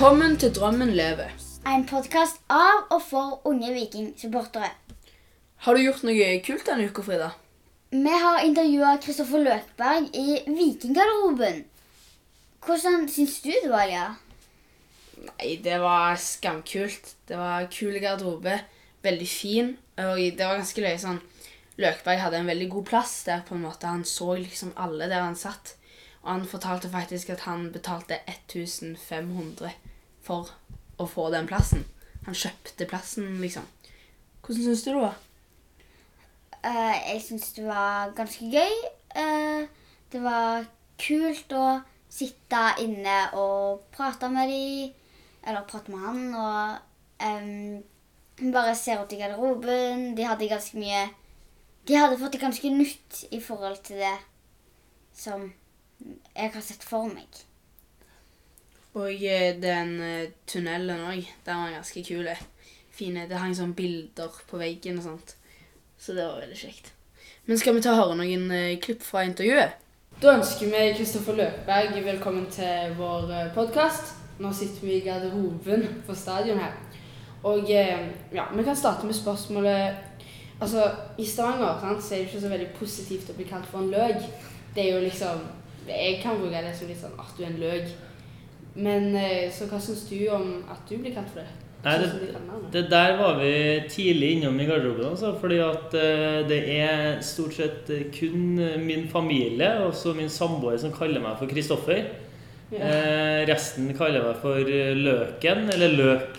Velkommen til Drømmen lever. En podkast av og for unge Viking-supportere. Har du gjort noe kult denne uka, Frida? Vi har intervjua Kristoffer Løkberg i Vikinggarderoben. Hvordan syns du det var, Lia? Nei, det var skamkult. Det var kul garderobe. Veldig fin. Og det var ganske løye sånn Løkberg hadde en veldig god plass der, på en måte. Han så liksom alle der han satt. Og han fortalte faktisk at han betalte 1500 for å få den plassen. Han kjøpte plassen, liksom. Hvordan syns du det var? Uh, jeg syns det var ganske gøy. Uh, det var kult å sitte inne og prate med de, eller prate med han, og um, bare se rundt i garderoben. De hadde ganske mye De hadde fått det ganske nytt i forhold til det som jeg har sett for meg. Og eh, den eh, tunnelen òg, den var ganske kul. eh. Fine. Det hang sånn bilder på veggen og sånt. Så det var veldig kjekt. Men skal vi ta og høre noen klipp fra intervjuet? Da ønsker vi Kristoffer Løkberg velkommen til vår podkast. Nå sitter vi i garderoben på stadion her. Og ja, vi kan starte med spørsmålet Altså, i Stavanger sant, så er det ikke så veldig positivt å bli kalt for en løk. Det er jo liksom Jeg kan bruke det som litt sånn at du er en løk. Men eh, så hva syns du om at du blir kalt for det? Nei, Sånn det, det der var vi tidlig innom i garderoben, altså, fordi at eh, det er stort sett eh, kun min familie og så min samboer som kaller meg for Kristoffer. Ja. Resten kaller meg for Løken, eller Løk.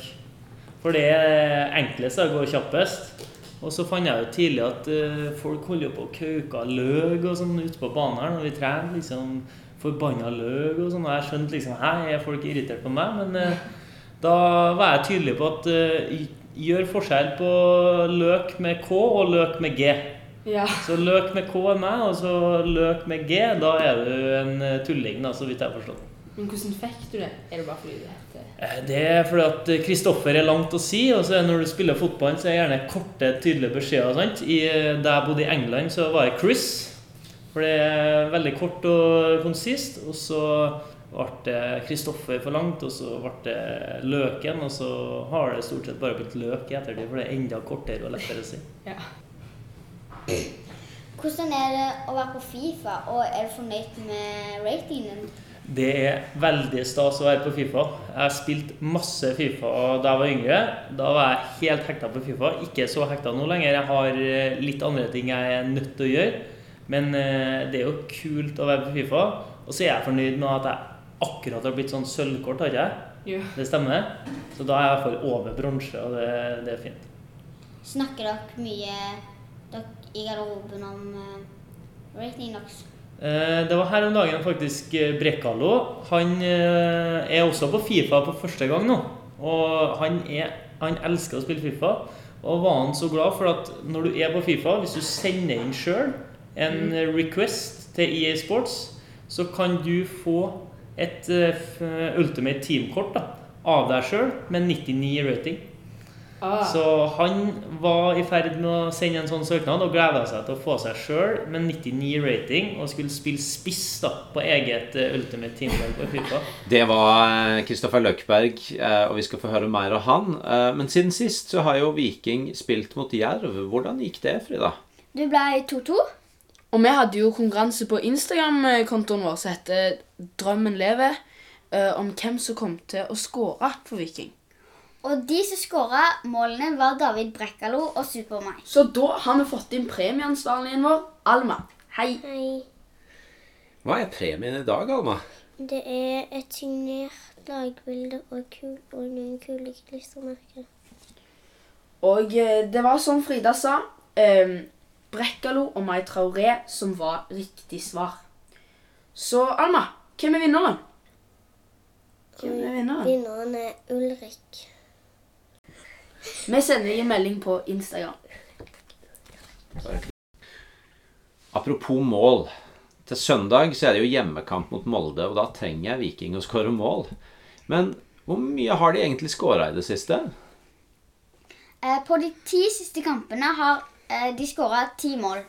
For det er enklest og går kjappest. Og så fant jeg jo tidlig at uh, folk holder jo på å kauke løk og sånn ute på banen her når vi trener. liksom Forbanna løk og sånn. Og jeg skjønte liksom Hei, er folk irritert på meg? Men uh, da var jeg tydelig på at uh, gjør forskjell på løk med K og løk med G. ja. Så løk med K er meg, og så løk med G, da er du en tulling, da, så vidt jeg har forstått. Men hvordan fikk du det? Er det bare fordi du heter Eh, Det er fordi at Kristoffer er langt å si, og så når du spiller fotball, så er det gjerne korte, tydelige beskjeder. sant? I, da jeg bodde i England, så var jeg Chris. For det er veldig kort og konsist. Og så ble det Kristoffer for langt, og så ble det Løken. Og så har det stort sett bare blitt Løk i ettertid, for det er enda kortere og lettere å si. Ja. Hvordan er det å være på Fifa, og er du fornøyd med ratingen? Det er veldig stas å være på Fifa. Jeg har spilt masse Fifa da jeg var yngre. Da var jeg helt hekta på Fifa. Ikke så hekta nå lenger. Jeg har eh, litt andre ting jeg er nødt til å gjøre. Men eh, det er jo kult å være på Fifa. Og så er jeg fornøyd med at jeg akkurat har blitt sånn sølvkort, har ikke jeg? Ja. Det stemmer. Så da er jeg i hvert fall over bronse, og det, det er fint. Snakker dere mye dere i garderoben om uh? Eh, Det var her om dagen faktisk eh, Brekkalo. Han eh, er også på Fifa på første gang nå. Og han, er, han elsker å spille Fifa. Og var han så glad for at når du er på Fifa, hvis du sender inn sjøl en request til EA Sports, så kan du få et eh, Ultimate Team-kort av deg sjøl med 99 rating. Ah, Så han var i ferd med å sende en sånn søknad og gleda seg til å få seg sjøl med 99 rating og skulle spille spiss da på eget eh, Ultimate Teamlag på FIFA. Det var Kristoffer Løkberg, eh, og vi skal få høre mer av han. Eh, Men siden sist så har jo Viking spilt mot Jerv. Hvordan gikk det, Frida? Det ble 2-2. Og vi hadde jo konkurranse på Instagram-kontoen vår som heter Drømmen lever, eh, om hvem som kom til å score for Viking. Og de som skåra målene, var David Brekkalo og Super-Mai. Så da har vi fått inn premieansvarligen vår, Alma. Hei. Hei. Hva er premien i dag, Alma? Det er et signert lagbilde og, kul, og noen kule klistremerker. Og eh, det var som Frida sa, eh, Brekkalo og Mai Traoré som var riktig svar. Så Alma, hvem er vinneren? Hvem er vinneren? Vinneren er Ulrik. Vi sender en melding på Instagram. Apropos mål. Til søndag så er det jo hjemmekamp mot Molde, og da trenger jeg Viking å skåre mål. Men hvor mye har de egentlig skåra i det siste? Eh, på de ti siste kampene har eh, de skåra ti mål.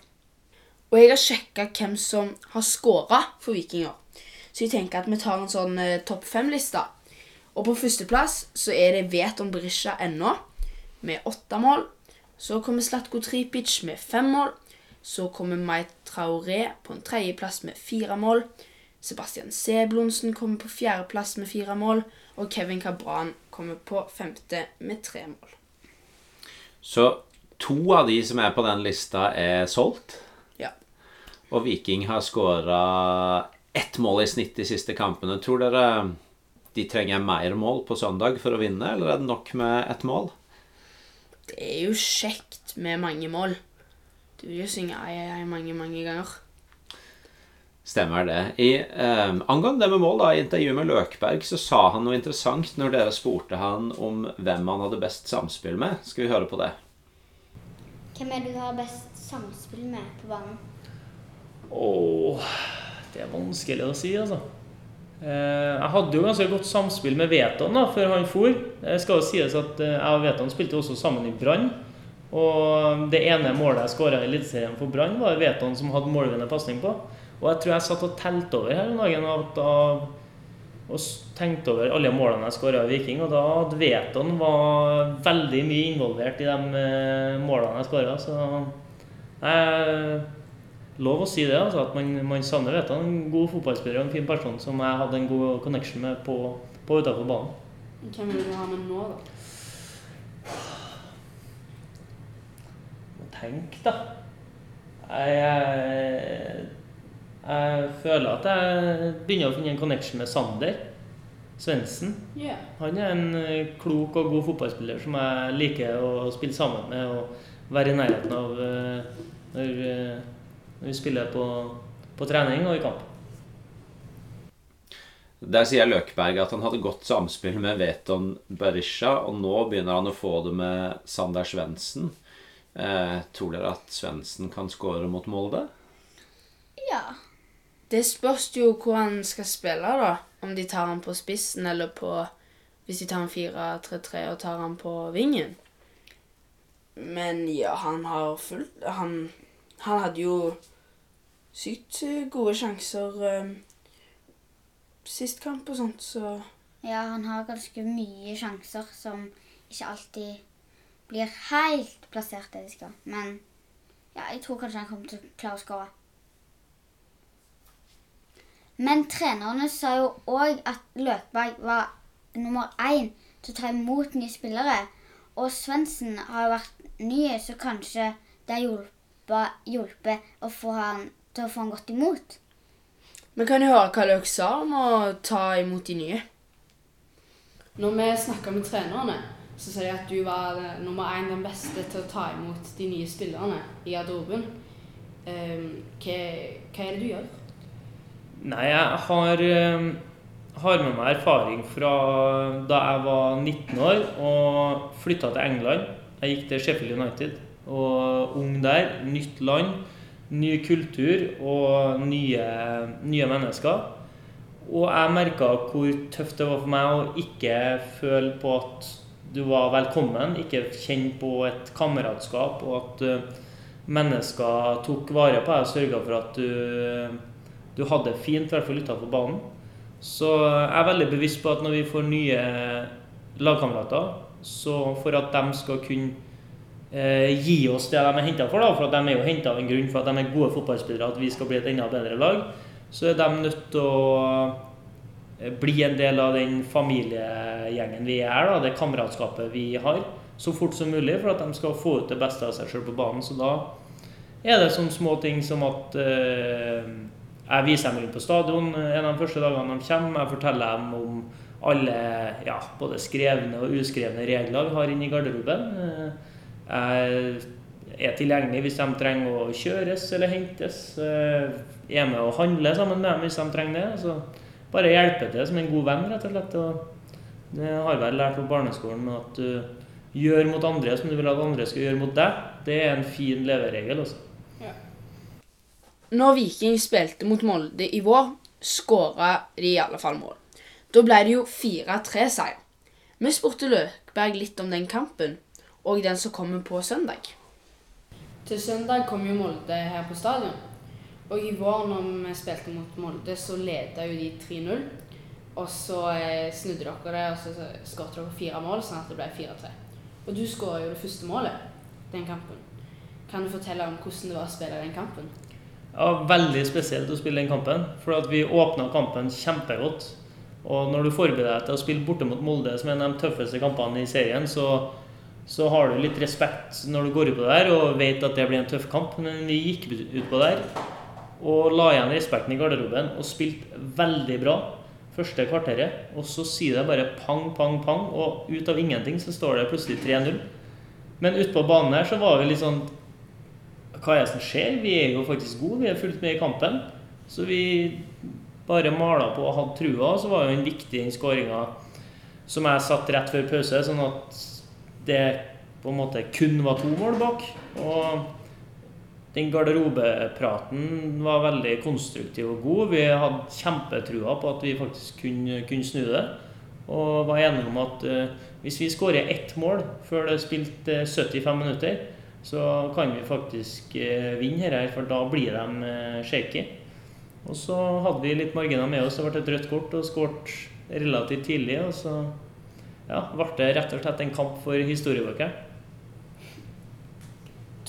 Og jeg har sjekka hvem som har skåra for Vikinger. Så jeg tenker at vi tar en sånn eh, topp fem-liste. Og på førsteplass så er det Veton Berisha ennå, med åtte mål. Så kommer Slatko Tripic med fem mål. Så kommer Mai Traoré på en tredjeplass med fire mål. Sebastian Seblonsen kommer på fjerdeplass med fire mål. Og Kevin Cabran kommer på femte med tre mål. Så to av de som er på den lista, er solgt. Ja. Og Viking har skåra ett mål i snitt de siste kampene. Tror dere de trenger mer mål på søndag for å vinne, eller er det nok med ett mål? Det er jo kjekt med mange mål. Du vil jo synge ai, ai, ai mange, mange ganger. Stemmer det. I, eh, angående det med mål, da, i intervjuet med Løkberg så sa han noe interessant når dere spurte han om hvem han hadde best samspill med. Skal vi høre på det? Hvem er det du har best samspill med på banen? Åh, det er vanskelig å si, altså. Eh, Jeg hadde jo ganske godt samspill med Veton da, før han for. Det skal jo sies at eh, jeg og Veton spilte også sammen i Brann. Og det ene målet jeg skåra i Eliteserien for Brann, var Veton som hadde målgivende pasning på. Og jeg tror jeg satt og telte over her dagen og, og tenkte over alle målene jeg skåra i Viking. Og da hadde Veton var veldig mye involvert i de eh, målene jeg skåra. Så jeg lov å si det, altså, at man, man savner vet en god fotballspiller og en fin person som jeg hadde en god connection med på, på utenfor banen. Hvem vil du ha med nå, da? Må tenke, da. Jeg, jeg, jeg føler at jeg begynner å finne en connection med Sander Svendsen. Yeah. Han er en eh, klok og god fotballspiller som jeg liker å spille sammen med og være i nærheten av eh, når, eh, når vi spiller på, på trening og i kamp. Der sier Løkberg at han hadde godt samspill med Veton Berisha, og nå begynner han å få det med Sander Svendsen. Eh, tror dere at Svendsen kan skåre mot Molde? Ja. Det spørs jo hvor han skal spille, da. Om de tar han på spissen, eller på Hvis de tar han 4-3-3 og tar han på vingen. Men ja, han har fullt Han, han hadde jo sykt eh, gode sjanser eh, sist kamp og sånt, så Ja, han har ganske mye sjanser som ikke alltid blir helt plassert det de skal. Men ja, jeg tror kanskje han kommer til å klare å skåre. Men trenerne sa jo òg at Løkberg var nummer én til å ta imot nye spillere. Og Svendsen har jo vært ny, så kanskje det har hjulpet å få han til å få han godt imot. Vi kan jo høre hva Løk sa om å ta imot de nye. Når vi snakka med trenerne, så sier de at du var eh, nummer én den beste til å ta imot de nye spillerne i garderoben. Eh, hva, hva er det du gjør? Nei, jeg har, eh, har med meg erfaring fra da jeg var 19 år og flytta til England. Jeg gikk til Sheffield United. Og ung der, nytt land, ny kultur og nye, nye mennesker. Og jeg merka hvor tøft det var for meg å ikke føle på at du var velkommen, ikke kjenne på et kameratskap, og at eh, mennesker tok vare på deg og sørga for at du du hadde det fint, i hvert fall utafor banen. Så jeg er veldig bevisst på at når vi får nye lagkamerater, så for at de skal kunne eh, gi oss det de er henta for, da, for de er jo henta av en grunn for at de er gode fotballspillere, at vi skal bli et enda bedre lag, så er de nødt til å eh, bli en del av den familiegjengen vi er, da, det kameratskapet vi har, så fort som mulig, for at de skal få ut det beste av seg sjøl på banen. Så da er det sånne små ting som at eh, jeg viser dem rundt på stadion en av de første dagene de kommer. Jeg forteller dem om alle ja, både skrevne og uskrevne regler vi har inne i garderoben. Er tilgjengelig hvis de trenger å kjøres eller hentes. Er med og handler sammen med dem hvis de trenger det. Så bare hjelpe til som en god venn, rett og slett. Og det har vel lært på barneskolen at du gjør mot andre som du vil at andre skal gjøre mot deg. Det er en fin leveregel. altså. Når Viking spilte mot Molde i vår, skåra de i alle fall mål. Da ble det jo 4-3-seier. Vi spurte Løkberg litt om den kampen, og den som kommer på søndag. Til søndag kom jo Molde her på stadion. Og i vår, når vi spilte mot Molde, så leda jo de 3-0. Og så eh, snudde dere det, og så så skåret dere fire mål, sånn at det ble 4-3. Og du skåra jo det første målet den kampen. Kan du fortelle om hvordan det var å spille den kampen? Ja, veldig spesielt å spille den kampen, for at vi åpna kampen kjempegodt. Og når du forbereder deg til å spille borte mot Molde, som er en av de tøffeste kampene i serien, så, så har du litt respekt når du går ut på det der og vet at det blir en tøff kamp. Men vi gikk ut på der og la igjen respekten i garderoben og spilte veldig bra første kvarteret. Og så sier det bare pang, pang, pang, og ut av ingenting så står det plutselig 3-0. Men utpå banen her så var vi litt sånn Hva er det som skjer? Vi er jo faktisk gode, vi er fullt med i kampen. Så vi bare mala på og hadde trua. og Så var jo den skåringa som jeg satt rett før pause, sånn at det på en måte kun var to mål bak. Og den garderobepraten var veldig konstruktiv og god. Vi hadde kjempetrua på at vi faktisk kunne, kunne snu det. Og var enige om at uh, hvis vi skårer ett mål før det er spilt uh, 75 minutter, så kan vi faktisk uh, vinne her, for da blir de eh, shaky. Og så hadde vi litt marginer med oss. Det ble et rødt kort og skåret relativt tidlig. Og så ja, ble det rett og slett en kamp for historiebøkene.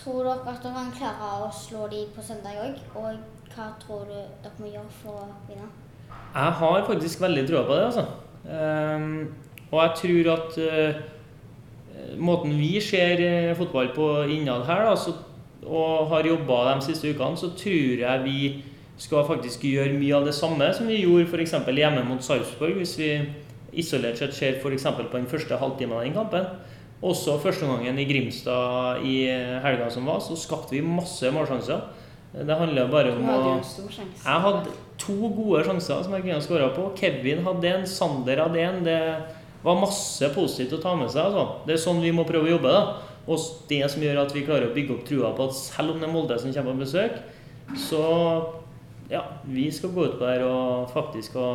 Tror dere at dere kan klare å slå de på søndag òg? Og hva tror du dere må gjøre for å vinne? Jeg har faktisk veldig trua på det, altså. Um, og jeg tror at uh, måten vi ser eh, fotball på innad her, da, så, og har jobba de siste ukene, så tror jeg vi skal faktisk gjøre mye av det samme som vi gjorde f.eks. hjemme mot Sarpsborg. Hvis vi isolert sett ser f.eks. på den første halvtimen av den kampen. Også første gangen i Grimstad i helga som var, så skapte vi masse målsjanser. Det handler bare om å jeg hadde to gode sjanser som jeg kunne skåra på. Kevin hadde en, Sander hadde en. Det var masse positivt å ta med seg. Altså. Det er sånn vi må prøve å jobbe. da. Og det som gjør at vi klarer å bygge opp trua på at selv om det er Molde som kommer på besøk, så ja, vi skal gå ut på der og faktisk ha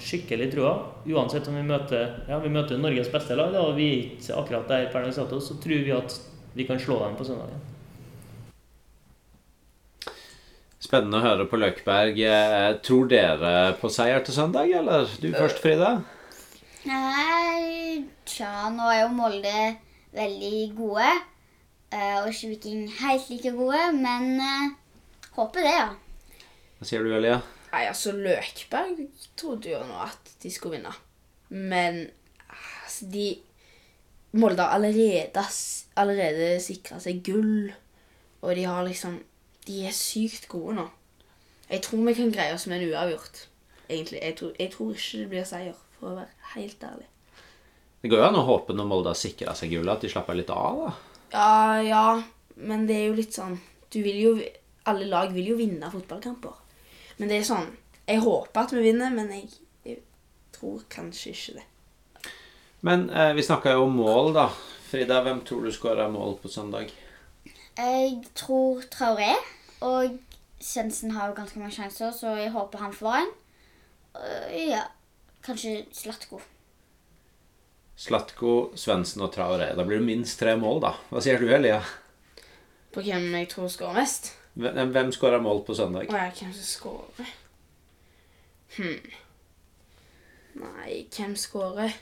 skikkelig trua. Uansett om vi møter ja, vi møter Norges beste lag, da, og vi er ikke akkurat der per dags dato, så tror vi at vi kan slå dem på søndagen. Spennende å høre på Løkberg. Eh, Tror dere på seier til søndag, eller? Du først, Frida? Nei, tja, nå er jo Molde veldig gode. eh, Og ikke Viking helt like gode, men eh, håper det, ja. Hva sier du, Elia? Nei, altså, Løkberg trodde jo nå at de skulle vinne. Men altså, de Molde har allerede, allerede sikra seg gull. Og de har liksom De er sykt gode nå. Jeg tror vi kan greie oss med en uavgjort. Egentlig. Jeg tror, jeg tror ikke det blir seier, for å være helt ærlig. Det går jo an å håpe når Molde har sikra seg gullet, at de slapper litt av, da. Ja, ja, men det er jo litt sånn Du vil jo Alle lag vil jo vinne fotballkamper. Men det er sånn Jeg håper at vi vinner, men jeg, jeg tror kanskje ikke det. Men eh, vi snakka jo om mål, da. Frida, hvem tror du skårer mål på søndag? Jeg tror Traoré og Svendsen har jo ganske mange sjanser, så jeg håper han får en. Uh, ja, kanskje Slatko. Slatko, Svendsen og Traoré. Da blir det minst tre mål, da. Hva sier du, Elia? På hvem jeg tror skårer mest. Hvem, hvem skårer mål på søndag? Å ja, hvem som skårer. Hm. Nei, hvem skårer?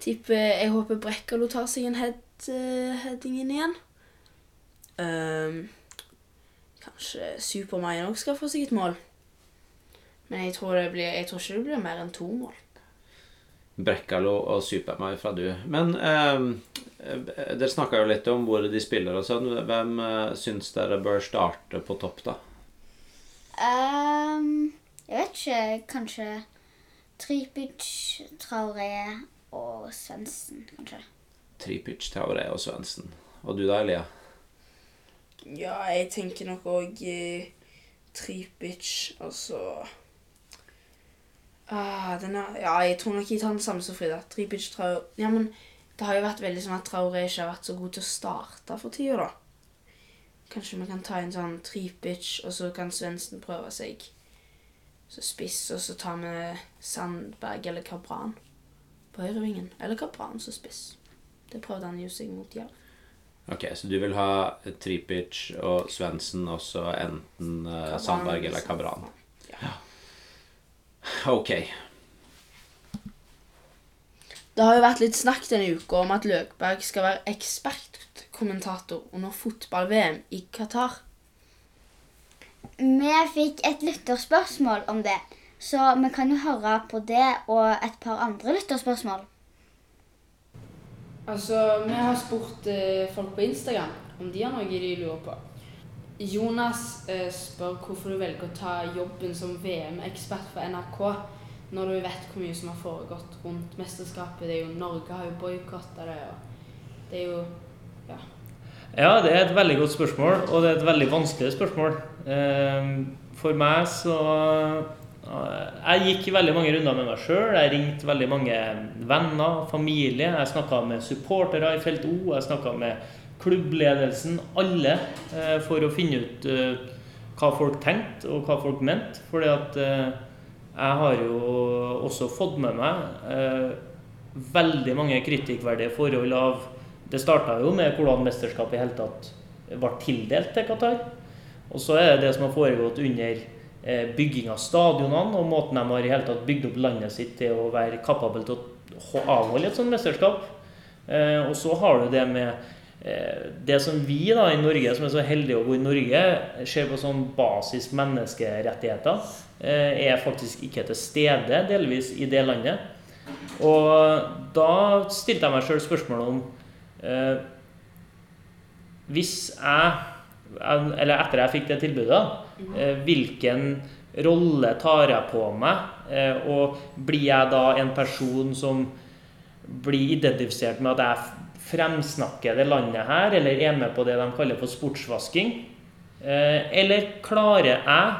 Tipper Jeg håper Brekkalo tar seg en head, uh, heading inn igjen. Um, kanskje Supermayen òg skal få seg et mål. Men jeg tror, blir, jeg tror ikke det blir mer enn to mål. Brekkalo og Supermai fra du. Men eh, eh, dere snakka jo litt om hvor de spiller og sånn. Hvem eh, syns dere bør starte på topp, da? Um, jeg vet ikke. Kanskje Tripic, Traoré og Svendsen, kanskje. Tripic, Traoré og Svendsen. Og du da, Elia? Ja, jeg tenker nok òg eh, Tripic, altså ah, den er, Ja, jeg tror nok jeg tar den samme som Frida. Tripic, Traoré Ja, men det har jo vært veldig sånn at Traoré ikke har vært så god til å starte for tida, da. Kanskje vi kan ta en sånn Tripic, og så kan Svendsen prøve seg så spiss, og så tar vi Sandberg eller Kabran på høyrevingen. Eller Kabran som spiss. Det prøvde han jo seg mot Jerv. Ok, Så du vil ha Tripic og Svendsen og så enten uh, Sandberg eller eller Kabran? Ok. Det har jo vært litt snakk denne uka om at Løkberg skal være ekspertkommentator under fotball-VM i Qatar. Vi fikk et lytterspørsmål om det, så vi kan jo høre på det og et par andre lytterspørsmål. Altså, vi har spurt eh, folk på Instagram om de har noe de lurer på. Jonas eh, spør hvorfor du velger å ta jobben som VM-ekspert for NRK når du vet hvor mye som har foregått rundt mesterskapet. Det er jo, Norge har jo boikotta det, og det er jo Ja, det er et veldig godt spørsmål, og det er et veldig vanskelig spørsmål. Eh, For meg så eh, Jeg gikk veldig mange runder med meg sjøl. Jeg ringte veldig mange venner, familie. Jeg snakka med supportere i Felt O. Jeg med klubbledelsen, alle, eh, for å finne ut eh, hva folk tenkte, og hva folk mente. Fordi at eh, jeg har jo også fått med meg veldig mange kritikkverdige forhold av Det starta jo med hvordan mesterskapet i hele tatt ble tildelt til Qatar. Og så er det det som har foregått under bygging av stadionene, og måten de har i hele tatt bygd opp landet sitt til å være kapabel til å avholde et sånt mesterskap. Og så har du det med det som vi da i Norge, som er så heldige å bo i Norge, ser på som basis menneskerettigheter, eh, er faktisk ikke til stede delvis i det landet. Og da stilte jeg meg sjøl spørsmålet om eh, Hvis jeg Eller etter jeg fikk det tilbudet, eh, hvilken rolle tar jeg på meg? Eh, og blir jeg da en person som blir identifisert med at jeg fremsnakker det landet her, eller er med på det de kaller for sportsvasking? Eh, eller klarer jeg,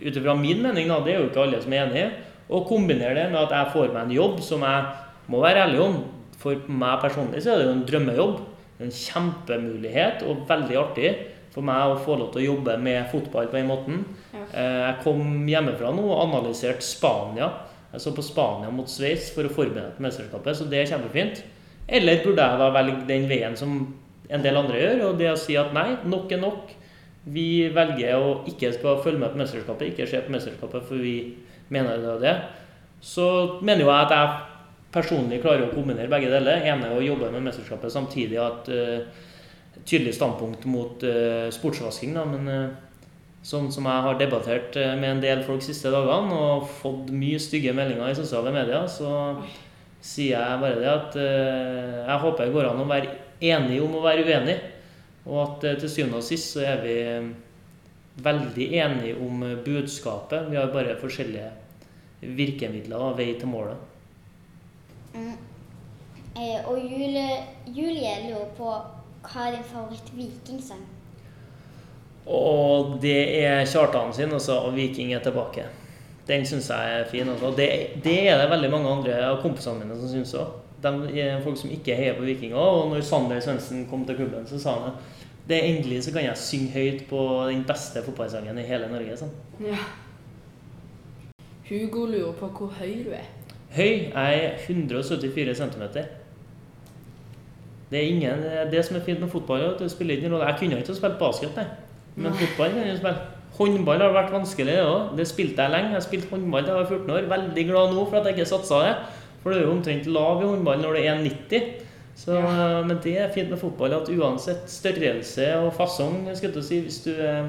ut ifra min mening, da, det er jo ikke alle som er enig i, å kombinere det med at jeg får meg en jobb som jeg må være ærlig om. For meg personlig så er det jo en drømmejobb. En kjempemulighet og veldig artig for meg å få lov til å jobbe med fotball på den måten. Eh, Jeg kom hjemmefra nå og analyserte Spania. Jeg så på Spania mot Sveits for å forberede meg til mesterskapet, så det er kjempefint. Eller burde jeg da velge den veien som en del andre gjør, og det å si at nei, nok er nok. Vi velger å ikke skal følge med på mesterskapet, ikke se på mesterskapet, for vi mener det og det. Så mener jo jeg at jeg personlig klarer å kombinere begge deler. ene å jobbe med mesterskapet, samtidig ha et eh, tydelig standpunkt mot uh, sportsvasking. Da, men uh, sånn som jeg har debattert eh, med en del folk de siste dagene og fått mye stygge meldinger i sosiale medier, så sier jeg bare det at eh, jeg håper det går an å være enig om å være uenig. Og at eh, til syvende og sist så er vi eh, veldig enige om budskapet. Vi har bare forskjellige virkemidler og vei til målet. Eh, og Julie, Julie lurer på hva er din favoritt-vikingsang? Og det er Kjartan sin, altså, 'Viking er tilbake'. Den syns jeg er fin. Altså. Det, det er det veldig mange andre av kompisene mine som syns òg. Folk som ikke heier på vikinger. Og når Sander Svendsen kom til klubben, så sa han at det er endelig så kan jeg synge høyt på den beste fotballsangen i hele Norge. Sånn. Ja. Hugo lurer på hvor høy du er. Høy jeg er 174 cm. Det er ingen, det som er fint med fotball, er at du spiller ikke rolle. Jeg kunne ikke spilt basket, nei. Men fotball kan du spille. Håndball har vært vanskelig, det òg. Det spilte jeg lenge. Jeg har spilt håndball da jeg var 14 år. Veldig glad nå for at jeg ikke satsa det. For du er jo omtrent lav i håndball når det er 1,90. Så, Men det er fint med fotball at uansett størrelse og fasong, skal å si, hvis du, er-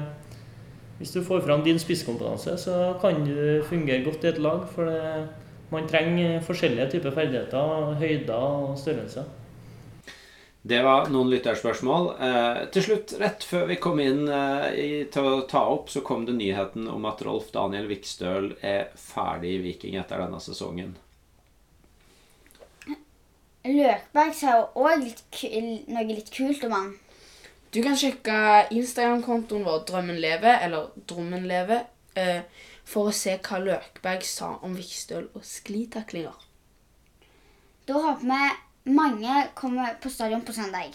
hvis du får fram din spisskompetanse, så kan du fungere godt i et lag. For det, man trenger forskjellige typer ferdigheter, høyder og størrelser. Det var noen lytterspørsmål. Eh, til slutt, rett før vi kom inn eh, i, til å ta opp, så kom det nyheten om at Rolf Daniel Vikstøl er ferdig i Viking etter denne sesongen. Løkberg sa jo òg noe litt kult om han. Du kan sjekke Instagram-kontoen vår Drømmen leve, eller Drommen leve, eh, for å se hva Løkberg sa om Vikstøl og sklitaklinger. Da håper vi mange kommer på stadion på søndag.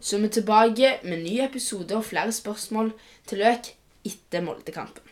Så vi er tilbake med ny episode og flere spørsmål til Løk etter Moldekampen.